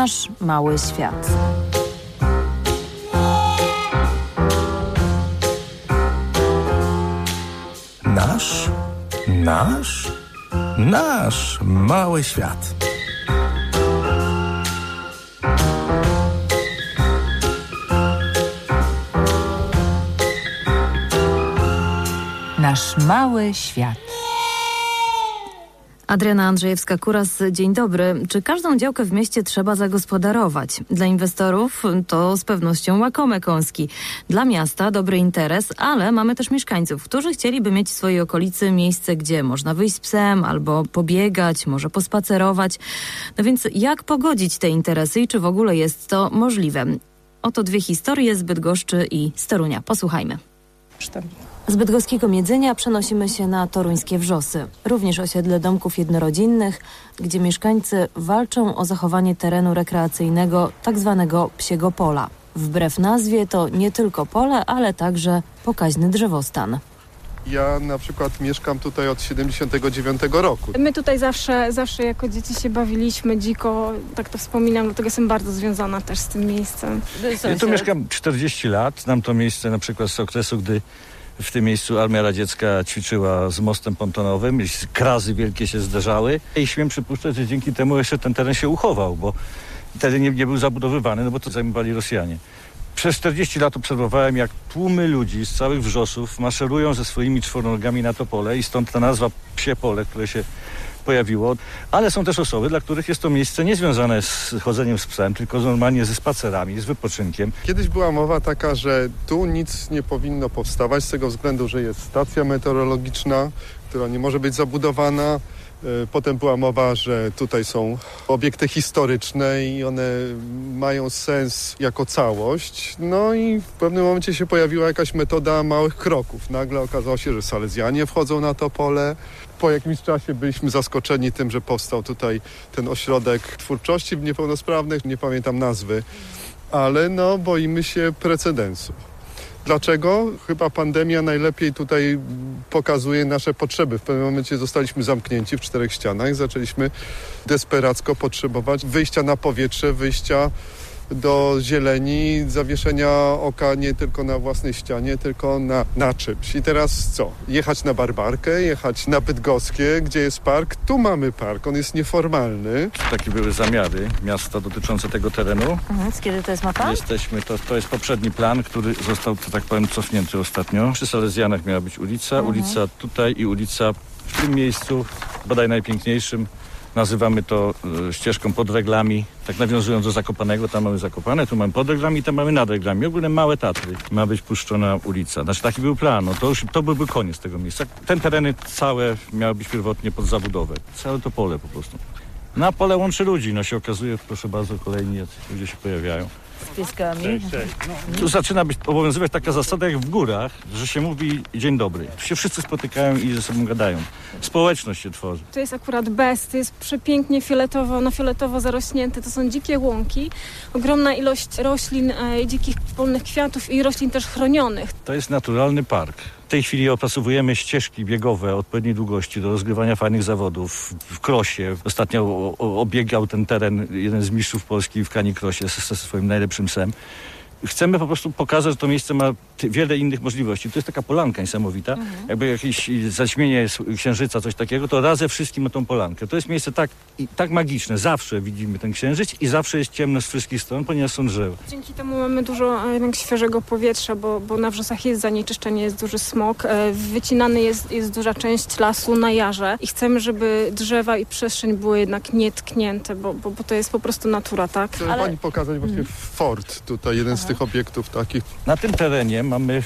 Nasz mały świat. Nasz, nasz, nasz mały świat. Nasz mały świat. Adriana Andrzejewska-Kuras, dzień dobry. Czy każdą działkę w mieście trzeba zagospodarować? Dla inwestorów to z pewnością łakome kąski. Dla miasta dobry interes, ale mamy też mieszkańców, którzy chcieliby mieć w swojej okolicy miejsce, gdzie można wyjść z psem albo pobiegać, może pospacerować. No więc jak pogodzić te interesy i czy w ogóle jest to możliwe? Oto dwie historie z Bydgoszczy i z Torunia. Posłuchajmy. Z bydgoskiego Miedzenia przenosimy się na toruńskie Wrzosy, również osiedle domków jednorodzinnych, gdzie mieszkańcy walczą o zachowanie terenu rekreacyjnego tzw. Tak psiego pola. Wbrew nazwie to nie tylko pole, ale także pokaźny drzewostan. Ja na przykład mieszkam tutaj od 79 roku. My tutaj zawsze, zawsze jako dzieci się bawiliśmy dziko, tak to wspominam, dlatego jestem bardzo związana też z tym miejscem. Ja tu mieszkam 40 lat, znam to miejsce na przykład z okresu, gdy w tym miejscu Armia Radziecka ćwiczyła z mostem pontonowym, krazy wielkie się zderzały i śmiem przypuszczać, że dzięki temu jeszcze ten teren się uchował, bo wtedy nie, nie był zabudowywany, no bo to zajmowali Rosjanie. Przez 40 lat obserwowałem, jak tłumy ludzi z całych wrzosów maszerują ze swoimi czworonogami na to pole i stąd ta nazwa Psie Pole, które się pojawiło, ale są też osoby, dla których jest to miejsce niezwiązane z chodzeniem z psem, tylko normalnie ze spacerami, z wypoczynkiem. Kiedyś była mowa taka, że tu nic nie powinno powstawać z tego względu, że jest stacja meteorologiczna, która nie może być zabudowana. E, potem była mowa, że tutaj są obiekty historyczne i one mają sens jako całość. No i w pewnym momencie się pojawiła jakaś metoda małych kroków. Nagle okazało się, że Salezjanie wchodzą na to pole. Po jakimś czasie byliśmy zaskoczeni tym, że powstał tutaj ten ośrodek twórczości niepełnosprawnych, nie pamiętam nazwy, ale no boimy się precedensu. Dlaczego? Chyba pandemia najlepiej tutaj pokazuje nasze potrzeby. W pewnym momencie zostaliśmy zamknięci w czterech ścianach, zaczęliśmy desperacko potrzebować wyjścia na powietrze, wyjścia do zieleni, zawieszenia oka nie tylko na własnej ścianie, tylko na, na czymś. I teraz co? Jechać na Barbarkę, jechać na Bydgoskie, gdzie jest park. Tu mamy park, on jest nieformalny. Takie były zamiary miasta dotyczące tego terenu. Mhm, kiedy to jest mapa? Jesteśmy, to, to jest poprzedni plan, który został, to tak powiem, cofnięty ostatnio. Przy Salezjanach miała być ulica, mhm. ulica tutaj i ulica w tym miejscu, bodaj najpiękniejszym, Nazywamy to e, ścieżką pod reglami, tak nawiązując do Zakopanego, tam mamy Zakopane, tu mamy pod reglami, tam mamy nad reglami. Ogólnie małe Tatry. Ma być puszczona ulica. Znaczy taki był plan, no to już to byłby koniec tego miejsca. Ten tereny całe miały być pierwotnie pod zabudowę. Całe to pole po prostu. Na pole łączy ludzi, no się okazuje, proszę bardzo, kolejni ludzie się pojawiają z pieskami. Cześć, cześć. Tu zaczyna być, obowiązywać taka zasada jak w górach, że się mówi dzień dobry. Tu się wszyscy spotykają i ze sobą gadają. Społeczność się tworzy. To jest akurat bez, to jest przepięknie fioletowo, no fioletowo zarośnięte. To są dzikie łąki, ogromna ilość roślin, e, dzikich polnych kwiatów i roślin też chronionych. To jest naturalny park. Tej chwili opracowujemy ścieżki biegowe odpowiedniej długości do rozgrywania fajnych zawodów w krosie. Ostatnio obiegał ten teren jeden z mistrzów Polski w Krosie ze swoim najlepszym psem chcemy po prostu pokazać, że to miejsce ma wiele innych możliwości. To jest taka polanka niesamowita. Mhm. Jakby jakieś zaćmienie księżyca, coś takiego, to razem wszystkim ma tą polankę. To jest miejsce tak, tak magiczne. Zawsze widzimy ten księżyc i zawsze jest ciemno z wszystkich stron, ponieważ są drzewa. Dzięki temu mamy dużo e, jednak świeżego powietrza, bo, bo na wrzosach jest zanieczyszczenie, jest duży smog. E, wycinany jest, jest duża część lasu na jarze i chcemy, żeby drzewa i przestrzeń były jednak nietknięte, bo, bo, bo to jest po prostu natura, tak? Chcę Ale... pani pokazać właśnie mhm. fort tutaj, jeden Aha. z tych obiektów takich. Na tym terenie mamy,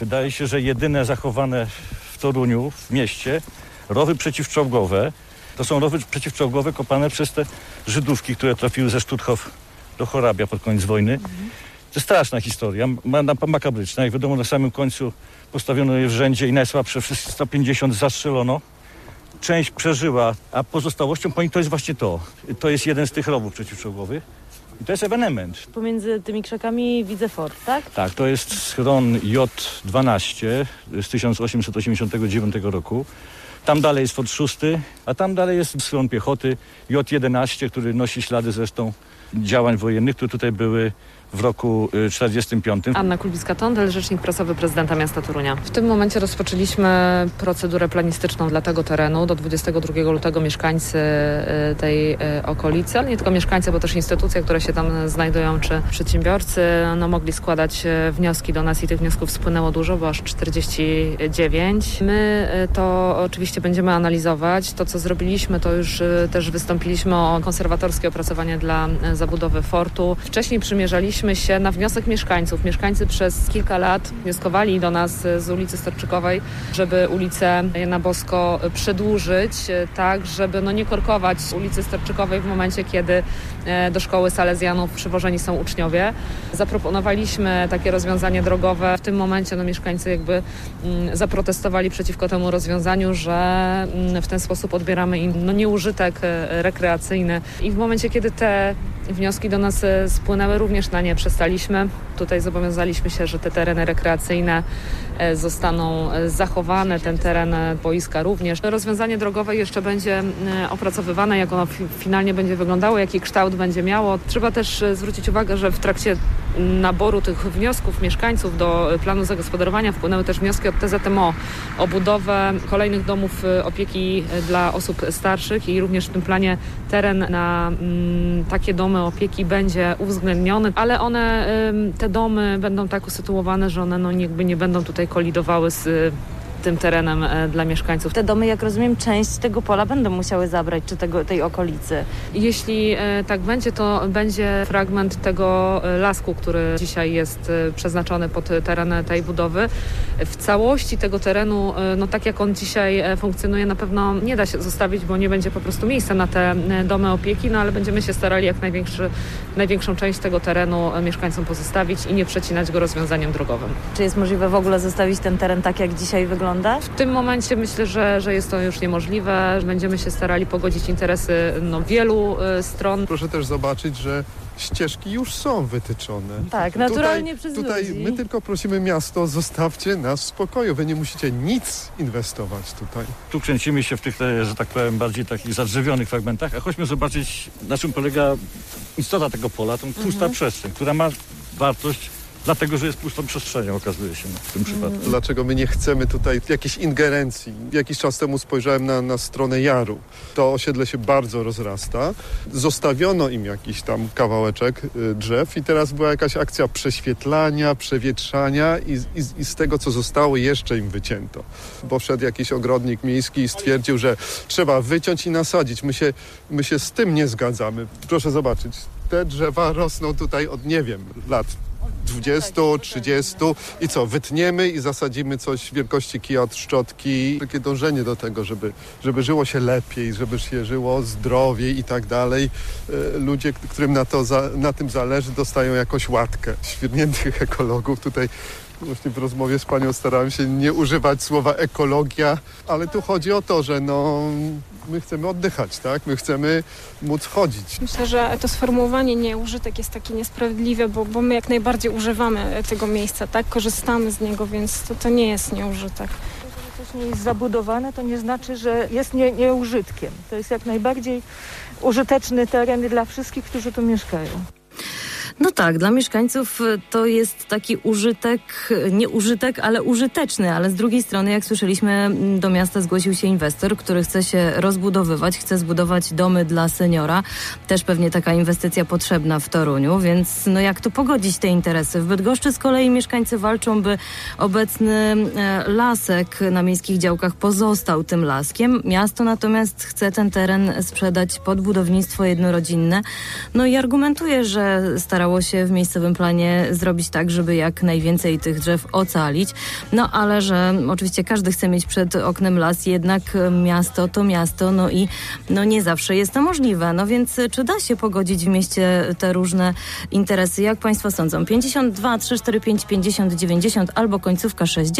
wydaje się, że jedyne zachowane w Toruniu, w mieście, rowy przeciwczołgowe. To są rowy przeciwczołgowe kopane przez te Żydówki, które trafiły ze Stutthof do Chorabia pod koniec wojny. Mhm. To straszna historia, makabryczna. Jak wiadomo, na samym końcu postawiono je w rzędzie i najsłabsze wszystkie 150 zastrzelono. Część przeżyła, a pozostałością po nich to jest właśnie to. To jest jeden z tych rowów przeciwczołgowych. I to jest ewenement. Pomiędzy tymi krzakami widzę fort, tak? Tak, to jest schron J12 z 1889 roku. Tam dalej jest Fort 6, a tam dalej jest schron piechoty J-11, który nosi ślady zresztą działań wojennych, które tutaj były w roku y, 45. Anna Kulbicka-Tondel, rzecznik prasowy prezydenta miasta Torunia. W tym momencie rozpoczęliśmy procedurę planistyczną dla tego terenu. Do 22 lutego mieszkańcy y, tej y, okolicy, ale nie tylko mieszkańcy, bo też instytucje, które się tam znajdują, czy przedsiębiorcy, no, mogli składać y, wnioski do nas i tych wniosków spłynęło dużo, bo aż 49. My y, to oczywiście będziemy analizować. To, co zrobiliśmy, to już y, też wystąpiliśmy o konserwatorskie opracowanie dla y, zabudowy fortu. Wcześniej przymierzaliśmy się na wniosek mieszkańców. Mieszkańcy przez kilka lat wnioskowali do nas y, z ulicy Storczykowej, żeby ulicę Jana Bosko przedłużyć, y, tak, żeby no nie korkować ulicy Storczykowej w momencie, kiedy e, do szkoły Salezjanów przywożeni są uczniowie. Zaproponowaliśmy takie rozwiązanie drogowe. W tym momencie no, mieszkańcy jakby mm, zaprotestowali przeciwko temu rozwiązaniu, że mm, w ten sposób odbieramy im no, nieużytek e, rekreacyjny. I w momencie, kiedy te wnioski do nas e, spłynęły, również na nie przestaliśmy. Tutaj zobowiązaliśmy się, że te tereny rekreacyjne zostaną e, zachowane, ten teren e, boiska również. Rozwiązanie drogowe jeszcze będzie e, opracowywane, jak ono fi- finalnie będzie wyglądało, jaki kształt będzie miało. Trzeba też e, zwrócić uwagę, że w trakcie naboru tych wniosków mieszkańców do e, planu zagospodarowania wpłynęły też wnioski od TZMO o budowę kolejnych domów e, opieki e, dla osób starszych i również w tym planie teren na takie domy opieki będzie uwzględniony, ale one, te domy będą tak usytuowane, że one no, jakby nie będą tutaj kolidowały z tym terenem e, dla mieszkańców. Te domy, jak rozumiem, część tego pola będą musiały zabrać, czy tego, tej okolicy. Jeśli e, tak będzie, to będzie fragment tego e, lasku, który dzisiaj jest przeznaczony pod teren tej budowy. W całości tego terenu, no tak jak on dzisiaj funkcjonuje, na pewno nie da się zostawić, bo nie będzie po prostu miejsca na te domy opieki, no ale będziemy się starali jak największy, największą część tego terenu mieszkańcom pozostawić i nie przecinać go rozwiązaniem drogowym. Czy jest możliwe w ogóle zostawić ten teren tak, jak dzisiaj wygląda? W tym momencie myślę, że, że jest to już niemożliwe. Będziemy się starali pogodzić interesy no, wielu e, stron. Proszę też zobaczyć, że ścieżki już są wytyczone. Tak, naturalnie przez Tutaj ludzi. my tylko prosimy miasto, zostawcie nas w spokoju. Wy nie musicie nic inwestować tutaj. Tu kręcimy się w tych, e, że tak powiem, bardziej takich zadrzewionych fragmentach, a chodźmy zobaczyć, na czym polega istota tego pola, tą pusta przestrzeń, która ma wartość dlatego, że jest pustą przestrzenią, okazuje się w tym przypadku. Dlaczego my nie chcemy tutaj jakiejś ingerencji? Jakiś czas temu spojrzałem na, na stronę Jaru. To osiedle się bardzo rozrasta. Zostawiono im jakiś tam kawałeczek y, drzew i teraz była jakaś akcja prześwietlania, przewietrzania i, i, i z tego, co zostało, jeszcze im wycięto. Bo wszedł jakiś ogrodnik miejski i stwierdził, że trzeba wyciąć i nasadzić. My się, my się z tym nie zgadzamy. Proszę zobaczyć, te drzewa rosną tutaj od, nie wiem, lat 20, 30 i co, wytniemy i zasadzimy coś wielkości kija od szczotki. Takie dążenie do tego, żeby, żeby żyło się lepiej, żeby się żyło zdrowiej i tak dalej. E, Ludzie, którym na, to na tym zależy, dostają jakąś łatkę. Świrniętych ekologów tutaj Właśnie w rozmowie z panią starałem się nie używać słowa ekologia, ale tu chodzi o to, że no, my chcemy oddychać, tak? My chcemy móc chodzić. Myślę, że to sformułowanie nieużytek jest takie niesprawiedliwe, bo, bo my jak najbardziej używamy tego miejsca, tak? Korzystamy z niego, więc to, to nie jest nieużytek. coś nie jest zabudowane, to nie znaczy, że jest nie, nieużytkiem. To jest jak najbardziej użyteczny teren dla wszystkich, którzy tu mieszkają. No tak, dla mieszkańców y, to jest taki użytek, y, nie użytek, ale użyteczny, ale z drugiej strony, jak słyszeliśmy, do miasta zgłosił się inwestor, który chce się rozbudowywać, chce zbudować domy dla seniora. Też pewnie taka inwestycja potrzebna w Toruniu, więc no jak tu pogodzić te interesy? W Bydgoszczy z kolei mieszkańcy walczą, by obecny e, lasek na miejskich działkach pozostał tym laskiem. Miasto natomiast chce ten teren sprzedać pod budownictwo jednorodzinne. No i argumentuje, że starało się w miejscowym planie zrobić tak, żeby jak najwięcej tych drzew ocalić. No ale że oczywiście każdy chce mieć przed oknem las, jednak e, miasto to miasto, no i no nie zawsze jest to możliwe. No więc e, czy da się pogodzić w mieście te różne interesy? Jak Państwo sądzą? 52 345 50 90 albo końcówka 60